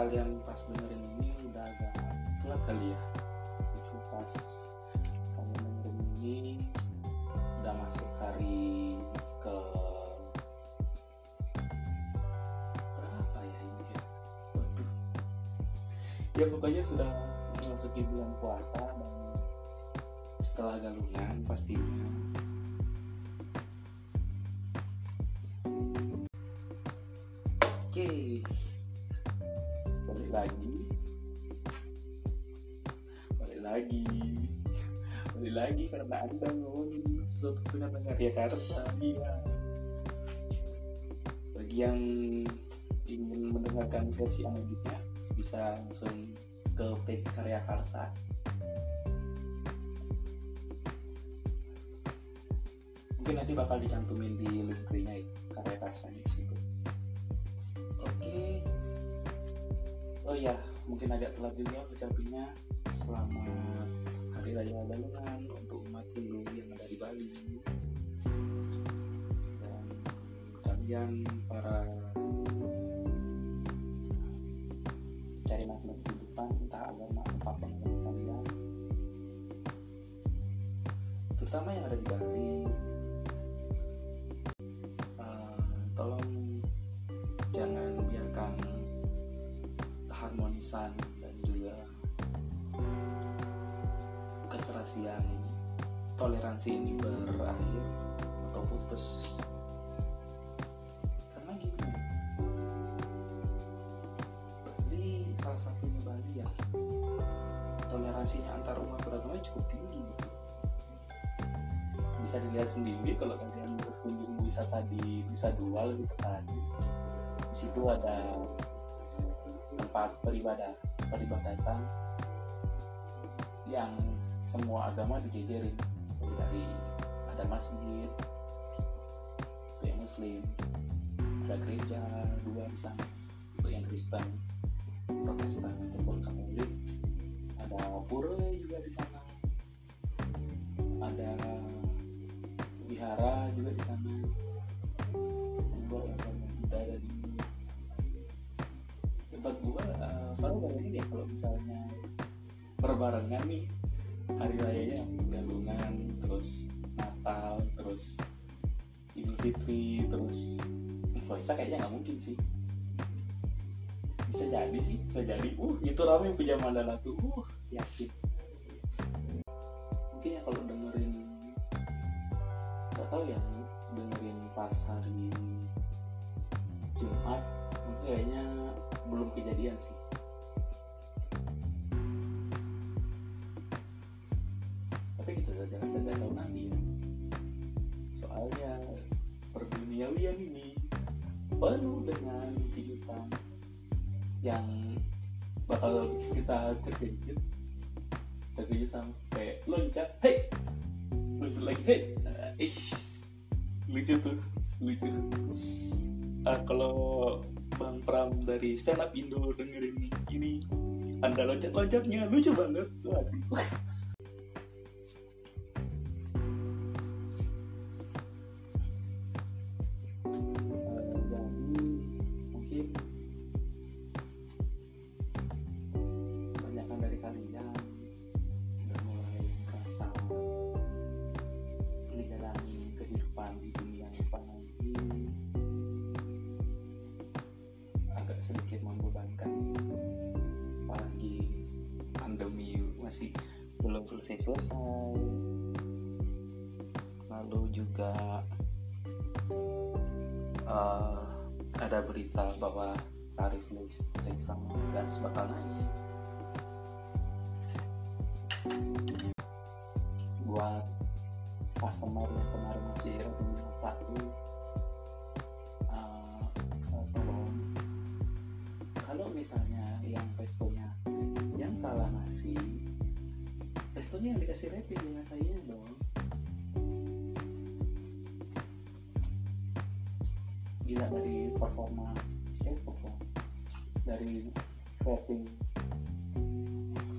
kalian pas dengerin ini udah agak telat kali ya. Itu pas kalian dengerin ini udah masuk hari ke berapa ya ini ya? Ya pokoknya sudah memasuki bulan puasa dan setelah galungan pastinya ngomongin sesuatu dengan karya karsa iya. Bagi yang ingin mendengarkan versi analitiknya bisa langsung ke page karya karsa. Mungkin nanti bakal dicantumin di link tree-nya ya, karya karsa di situ. Oke. Oh ya, mungkin agak telat juga ucapinnya. Selamat Hari Raya Galungan untuk umat Hindu kalian para cari makna kehidupan entah agama apa pun agama kalian terutama yang ada di Bali. Eh, tolong jangan biarkan keharmonisan dan juga keserasian toleransi ini berakhir atau putus bisa dilihat sendiri kalau kalian berkunjung wisata di Nusa Dua gitu kan di situ ada tempat beribadah peribadatan yang semua agama dijejerin. Dari ada masjid untuk yang muslim ada gereja dua di sana. Untuk yang Kristen Protestan ataupun Katolik. Ada pura juga di sana. Ada wihara juga di sana. Buat agama Buddha dan tempat gua uh, baru bayangin ya kalau misalnya berbarengan nih hari rayanya galungan terus Natal terus Idul Fitri terus influenza kayaknya nggak mungkin sih. Bisa jadi sih bisa jadi. Uh itu rame punya mandala tuh. Uh yakin. Mungkin ya kalau dengerin pas hari Jumat mungkin kayaknya belum kejadian sih. Tapi kita tidak tidak tahu nanti ya soalnya perduniawian ini penuh dengan kejutan yang bakal kita terkejut terkejut sampai loncat stand up Indo dengerin ini. Anda loncat-loncatnya lucu banget. Waduh masih selesai. Lalu juga uh, ada berita bahwa tarif listrik sama gas bakal naik. Buat customer yang kemarin masih rekening eh, satu. Kalau misalnya yang pestonya yang salah ngasih restonya yang dikasih rating dengan saya dong gila dari performa eh performa dari rating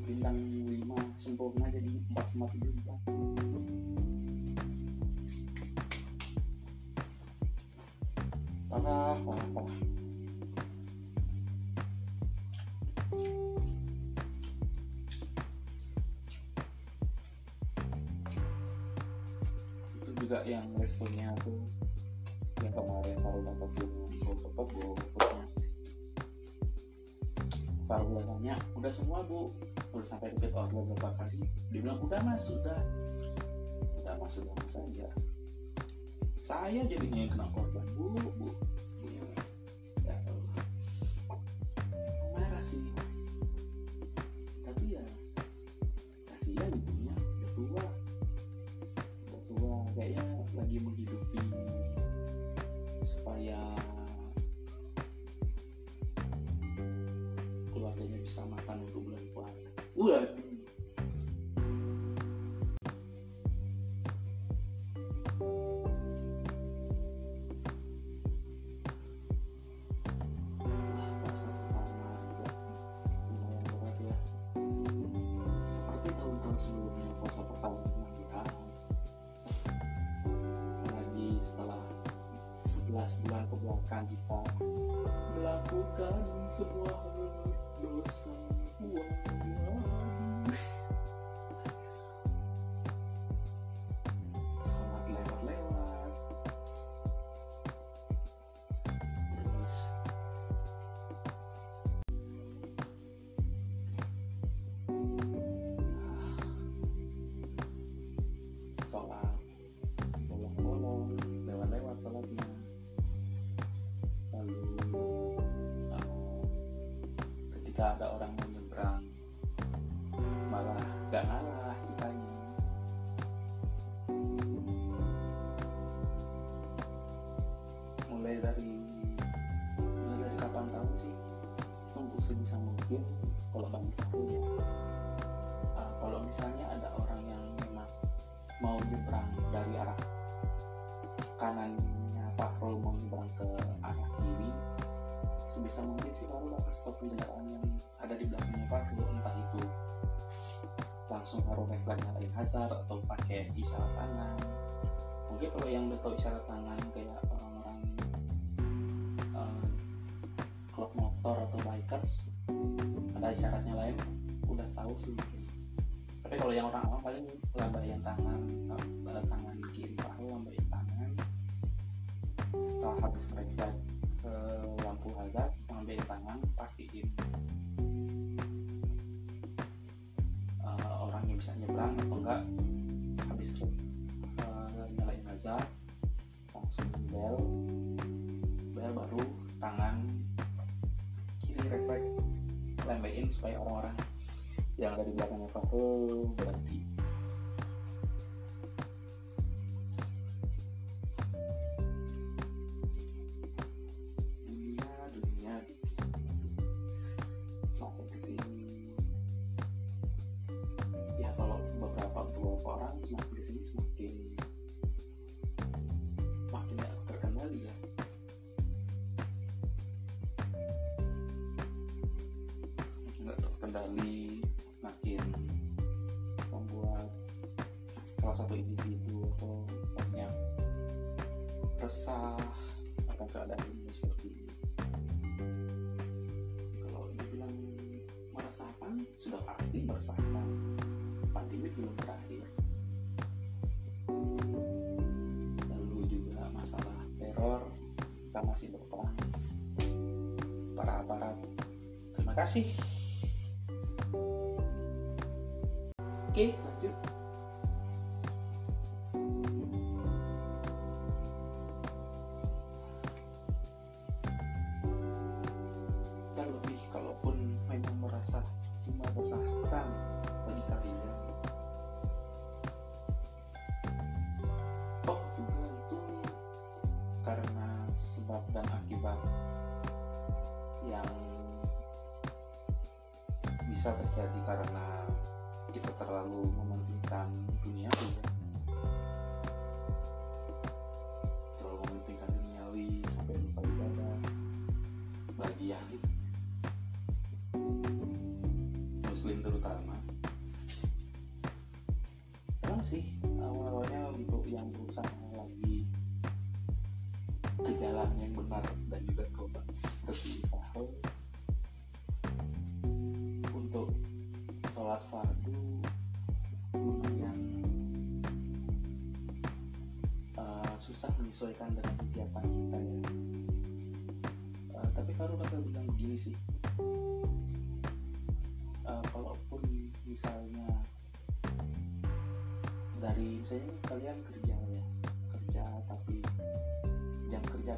bintang 5 sempurna jadi 4,74 parah parah parah restonya tuh yang kemarin baru dapetin foto foto fotonya baru bilangnya udah semua bu. Udah sampai repeat order berapa kali dia bilang udah mas udah. Udah mas udah mas aja. Saya jadinya yang kena korban bu bu bisa makan untuk bulan puasa. Waduh. Wah, puasa pertama juga lumayan berat seperti tahun-tahun sebelumnya puasa pertama memang berat apalagi setelah 11 bulan kita melakukan sebuah listening. Ketika ada orang yang menyeberang malah gak ngalah kitanya. Mulai dari mulai dari kapan tahu sih? Untuk sebisa mungkin kalau bagi aku ya. Uh, kalau misalnya ada orang yang memang mau nyebrang dari arah kanannya Fahrul mau nyebrang ke arah kiri sebisa mungkin sih baru lah stop kendaraan di belakangnya Fahrul entah itu langsung taruh refleks nyalain hazard atau pakai isyarat tangan. Mungkin kalau yang udah tahu isyarat tangan kayak orang-orang eh, klub motor atau bikers ada isyaratnya lain udah tahu sih mungkin. Tapi kalau yang orang awam paling lambaian tangan sama tangan kiri paru lambaian tangan. Setelah habis mereka ke lampu hazard ngambil tangan pastiin orangnya bisa nyebrang atau enggak habis eh, nyalain hazard langsung bel bel baru tangan kiri refleks lembain supaya orang-orang yang ada di belakangnya Fahru berhenti beberapa orang semakin ke sini semakin makin gak terkendali ya. Makin terkendali makin membuat salah satu individu atau banyak resah akan keadaan dunia seperti ini. Kalau dibilang meresahkan sudah pasti meresahkan. Pandemi belum berakhir masih berperang para aparat terima kasih. Oke lanjut yang bisa terjadi karena kita terlalu mementingkan dunia ya terlalu mementingkan duniawi sampai lupa ibadah bagi yang muslim terutama. Emang sih awal-awalnya untuk yang berusaha lagi ke jalan yang benar seperti Fahru untuk sholat fardu lumayan uh, susah menyesuaikan dengan kegiatan kita ya. Uh, tapi Faru bakal bilang begini sih. Uh, kalaupun misalnya dari misalnya kalian kerja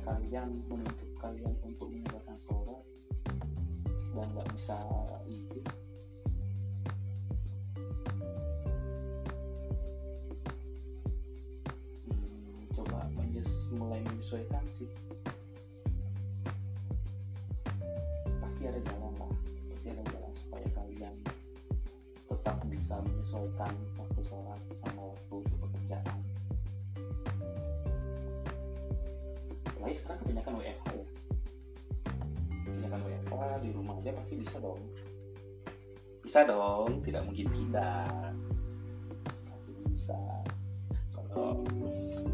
kalian menuntut kalian untuk mengerjakan sholat dan nggak bisa izin. Hmm, coba menyes mulai menyesuaikan sih. Pasti ada jalan lah pasti ada jalan supaya kalian tetap bisa menyesuaikan waktu sholat sama apalagi sekarang kebanyakan WFH ya kebanyakan WFH di rumah aja pasti bisa dong. Bisa dong tidak mungkin tidak. Pasti bisa. Kalau hmm.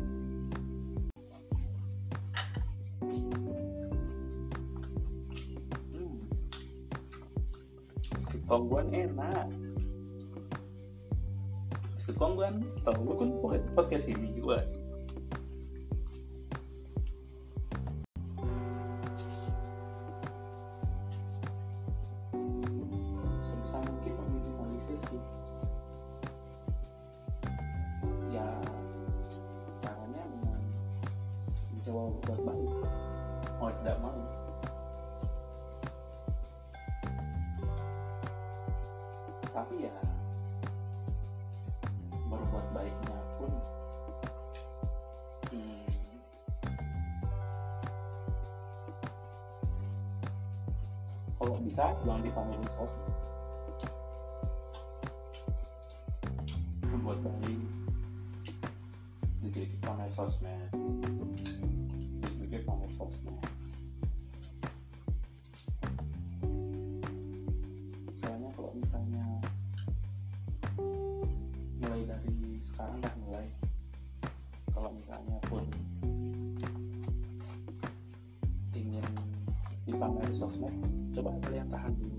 kongguan enak. Biskuit kongguan tahu kan podcast ini juga kalau misalnya pun ingin dipamer sosmed coba kalian tahan dulu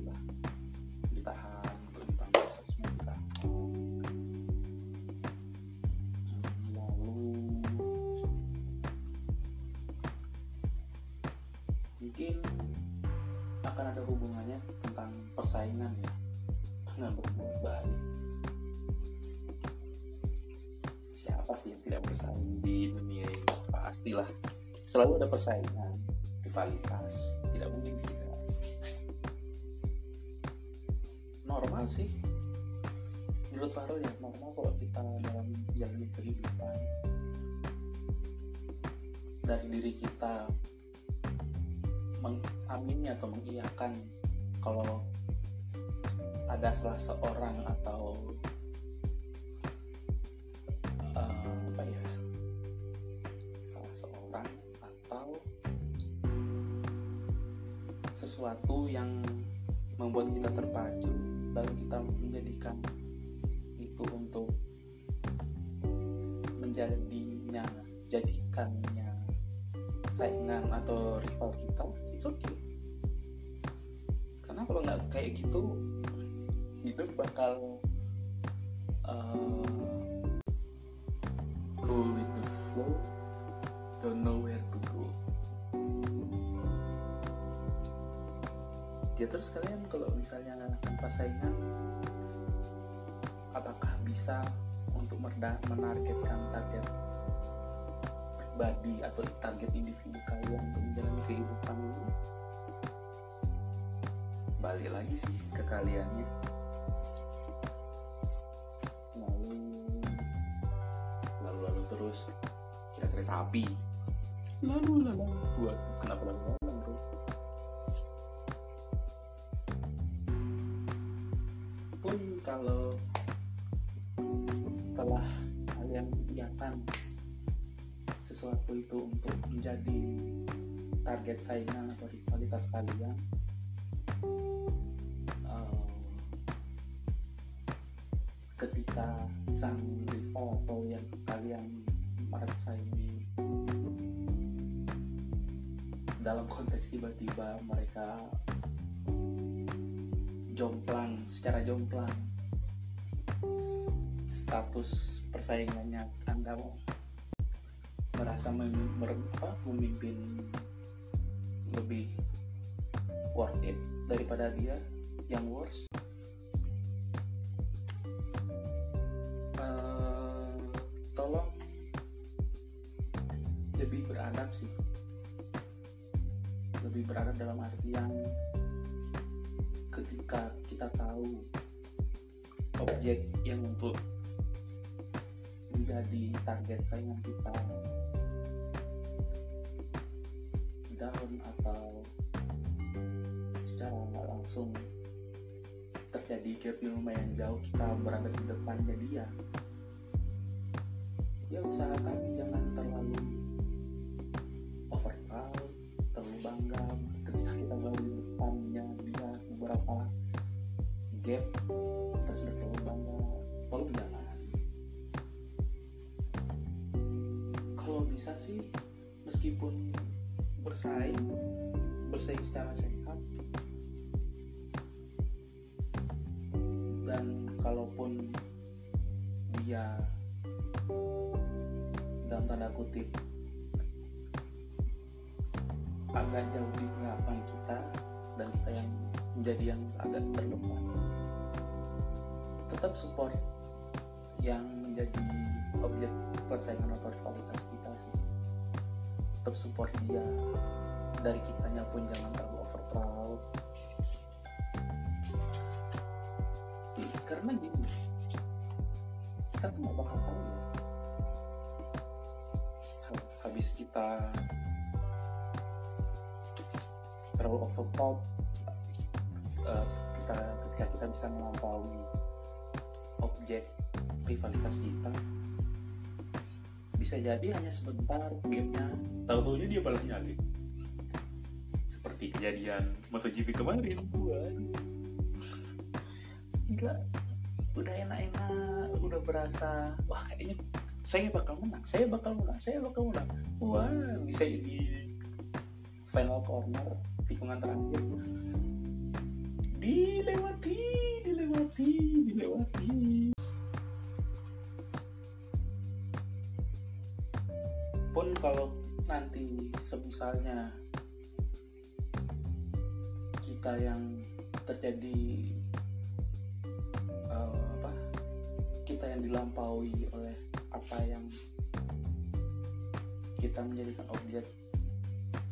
persaingan rivalitas tidak mungkin tidak normal sih. Menurut Faro ya normal kalau kita dalam menjalani kehidupan. Dari diri kita mengamini atau mengiyakan kalau ada salah seorang atau sesuatu yang membuat kita terpacu lalu kita menjadikan itu untuk menjadinya jadikannya saingan atau rival kita it's okay. Karena kalau nggak kayak gitu hidup bakal uh, go with the flow. Don't know where ya terus kalian kalau misalnya tanpa saingan apakah bisa untuk menargetkan target pribadi atau target individu kalian untuk menjalani kehidupan ini? Balik lagi sih ke kaliannya. Lalu lalu terus kira kereta api lalu lalu buat kenapa lalu lalu bro kalau setelah kalian iakan sesuatu itu untuk menjadi target saingan atau rivalitas kalian eh, ketika sang rival atau yang kalian merasa ini dalam konteks tiba-tiba mereka jomplang secara jomplang status persaingannya anda merasa mem- memimpin lebih worth it daripada dia yang worse? Eh, tolong lebih beradab sih. Lebih beradab dalam artian ketika kita tahu objek yang untuk menjadi target saingan kita. Down atau secara nggak langsung terjadi gap yang lumayan jauh kita berada di depannya dia ya usahakan jangan terlalu over proud terlalu bangga. Ketika kita berada di depannya dia beberapa gap kita sudah terlalu bangga. Tolong bisa sih meskipun bersaing bersaing secara sehat. Dan kalaupun dia dalam tanda kutip agak jauh di belakang kita dan kita yang menjadi yang agak terdepan tetap support yang menjadi objek persaingan rivalitas kita tetap support dia dari kitanya pun jangan terlalu over karena gini kita tuh gak bakal tahu ya. Ha- habis kita terlalu over eh, kita ketika kita bisa melampaui objek rivalitas kita bisa jadi hanya sebentar gamenya tahu tahunya dia balas nyali seperti kejadian MotoGP kemarin. Waduh. gila. Udah enak-enak udah berasa. Wah kayaknya saya bakal menang saya bakal menang saya bakal menang. Wah bisa jadi final corner tikungan terakhir. Dilewati dilewati dilewati kalau nanti semisalnya kita yang terjadi eh, apa kita yang dilampaui oleh apa yang kita menjadikan objek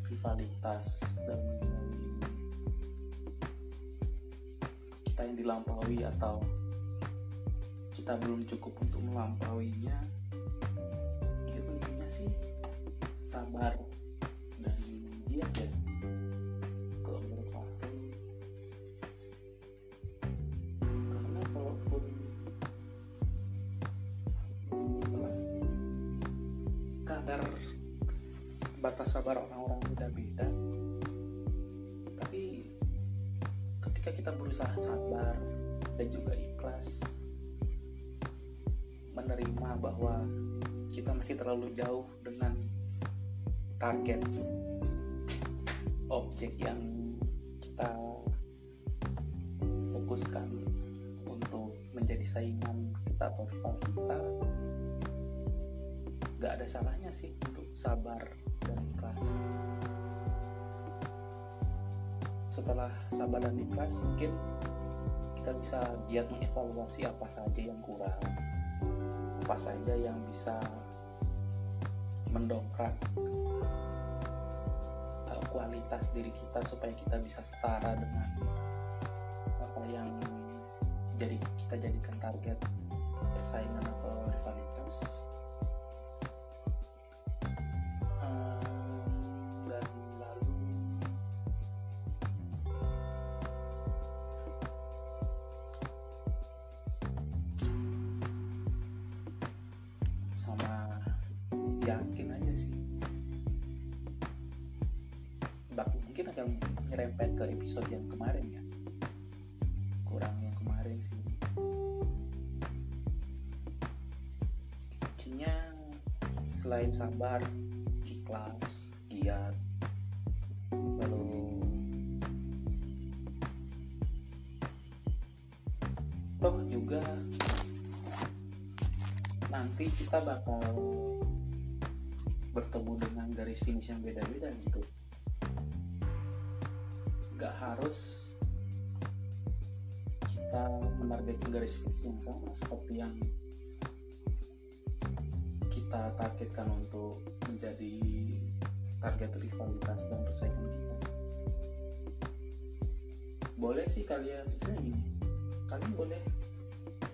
rivalitas dan kita yang dilampaui atau kita belum cukup untuk melampauinya sabar dan dia aja kalau menurut aku karena kalaupun kadar batas sabar orang-orang beda-beda tapi ketika kita berusaha sabar dan juga ikhlas menerima bahwa kita masih terlalu jauh target objek yang kita fokuskan untuk menjadi saingan kita atau rival kita gak ada salahnya sih untuk sabar dan ikhlas. Setelah sabar dan ikhlas mungkin kita bisa giat mengevaluasi apa saja yang kurang apa saja yang bisa mendongkrak uh, kualitas diri kita supaya kita bisa setara dengan apa yang jadi kita jadikan target persaingan atau rivalitas nyerempet ke episode yang kemarin ya? Kurang yang kemarin sih. Kuncinya selain sabar ikhlas giat lalu toh juga nanti kita bakal bertemu dengan garis finish yang beda-beda gitu gak harus kita menargetkan garis finish yang sama seperti yang kita targetkan untuk menjadi target rivalitas dan persaingan kita. Boleh sih kalian ini kalian boleh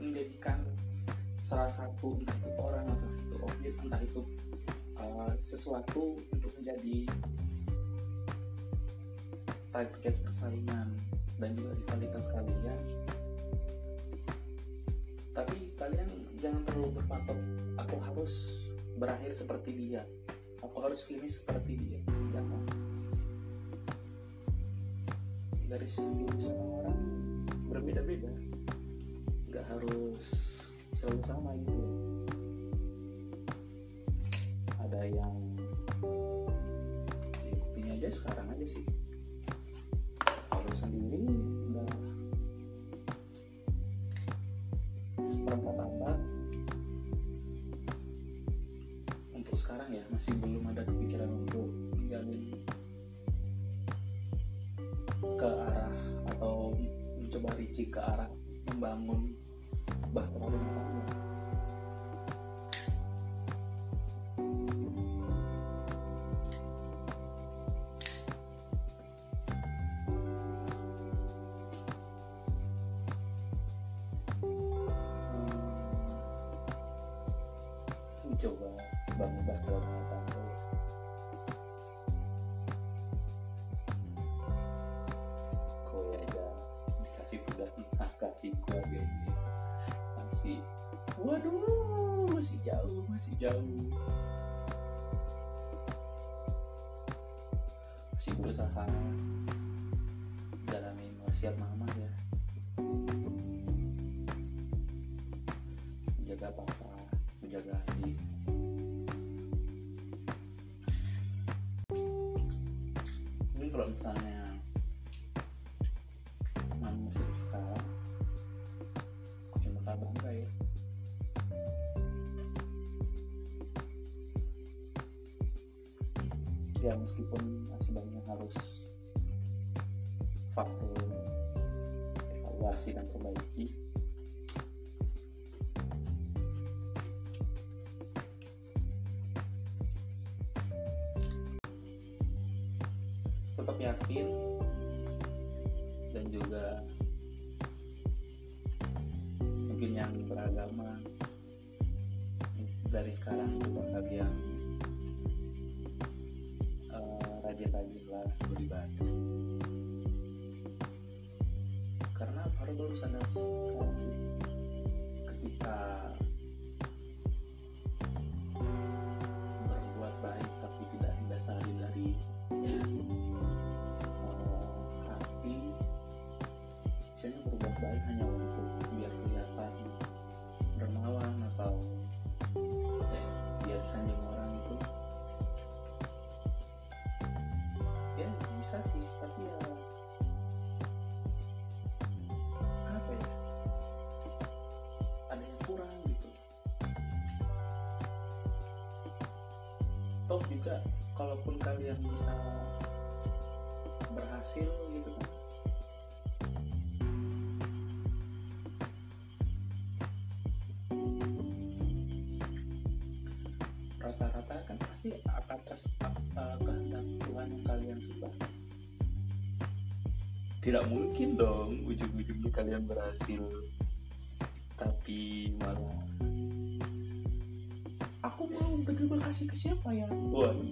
menjadikan salah satu entah itu orang atau itu objek entah itu uh, sesuatu untuk menjadi target persaingan dan juga rivalitas kalian. Tapi kalian jangan terlalu berpatok aku harus berakhir seperti dia. Aku harus finish seperti dia. Jangan garis finish orang berbeda-beda. Nggak harus selalu sama gitu bahtera rumah tangga kowe aja dikasih tugas nafkahi keluarga ini masih waduh masih jauh masih jauh masih berusaha ya meskipun masih banyak harus faktor evaluasi dan perbaiki toh juga kalaupun kalian bisa berhasil gitu. Kan rata-rata kan pasti atas uh, kehendak Tuhan yang kalian sembah tidak mungkin dong ujung-ujungnya kalian berhasil tapi malah kasih ke siapa ya waduh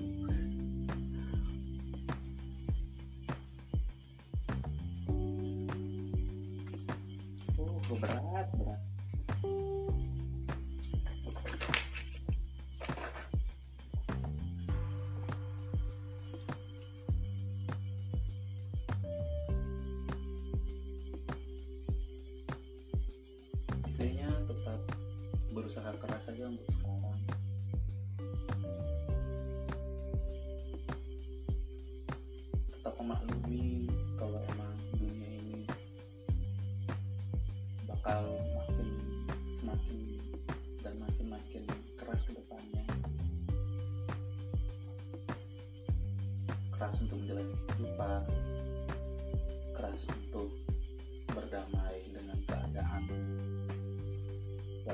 oh berat berat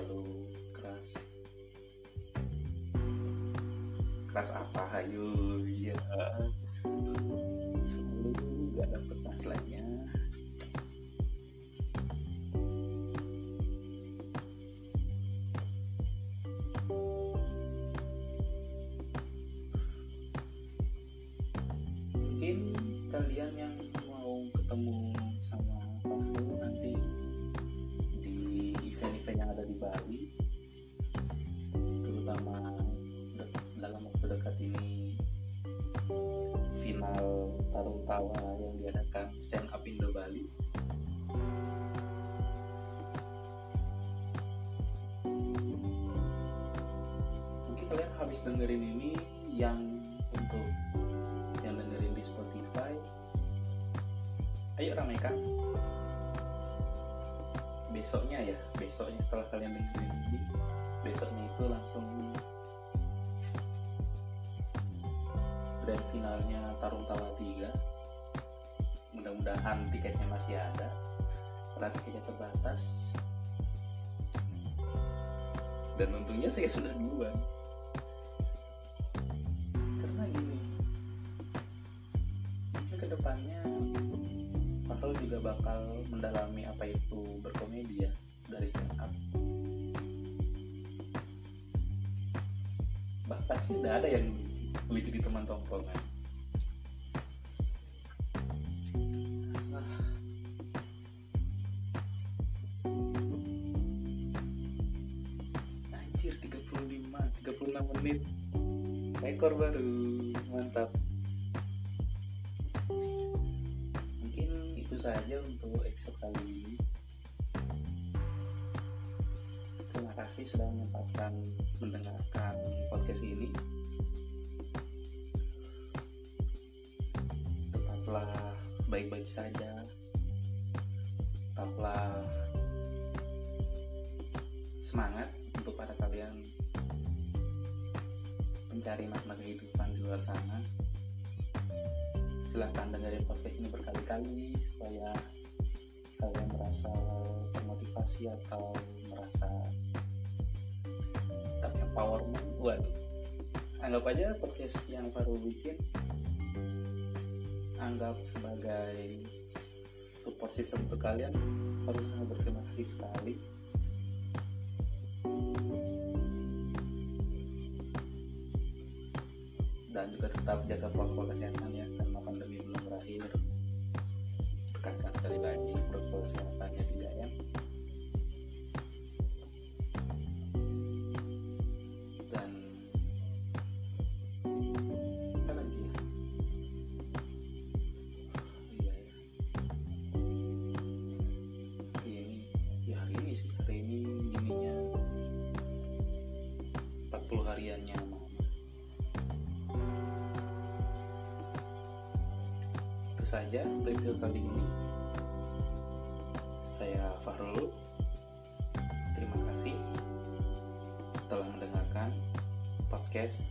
lalu keras. Keras apa? Hayu ya selalu gak dapet translate-nya besoknya ya besoknya setelah kalian dengerin ini besoknya itu langsung grand finalnya Tarung Tawa 3 mudah-mudahan tiketnya masih ada karena tiketnya terbatas. Dan untungnya saya sudah duluan sih udah ada yang lucu di teman tongkrongan. Ah. anjir 35 36 menit. Rekor baru mantap. Mungkin itu saja untuk episode kali ini kasih sudah menyempatkan mendengarkan podcast ini. Tetaplah baik-baik saja. Tetaplah semangat untuk para kalian mencari makna kehidupan di luar sana. Silahkan dengerin podcast ini berkali-kali supaya kalian merasa termotivasi atau merasa terempowerment waduh anggap aja podcast yang baru bikin anggap sebagai support system untuk kalian harus sangat berterima kasih sekali. Dan juga tetap jaga protokol kesehatan ya karena pandemi belum berakhir. Tekankan sekali lagi protokol kesehatannya 3M dan episode kali ini. Saya Fahrul. Terima kasih telah mendengarkan podcast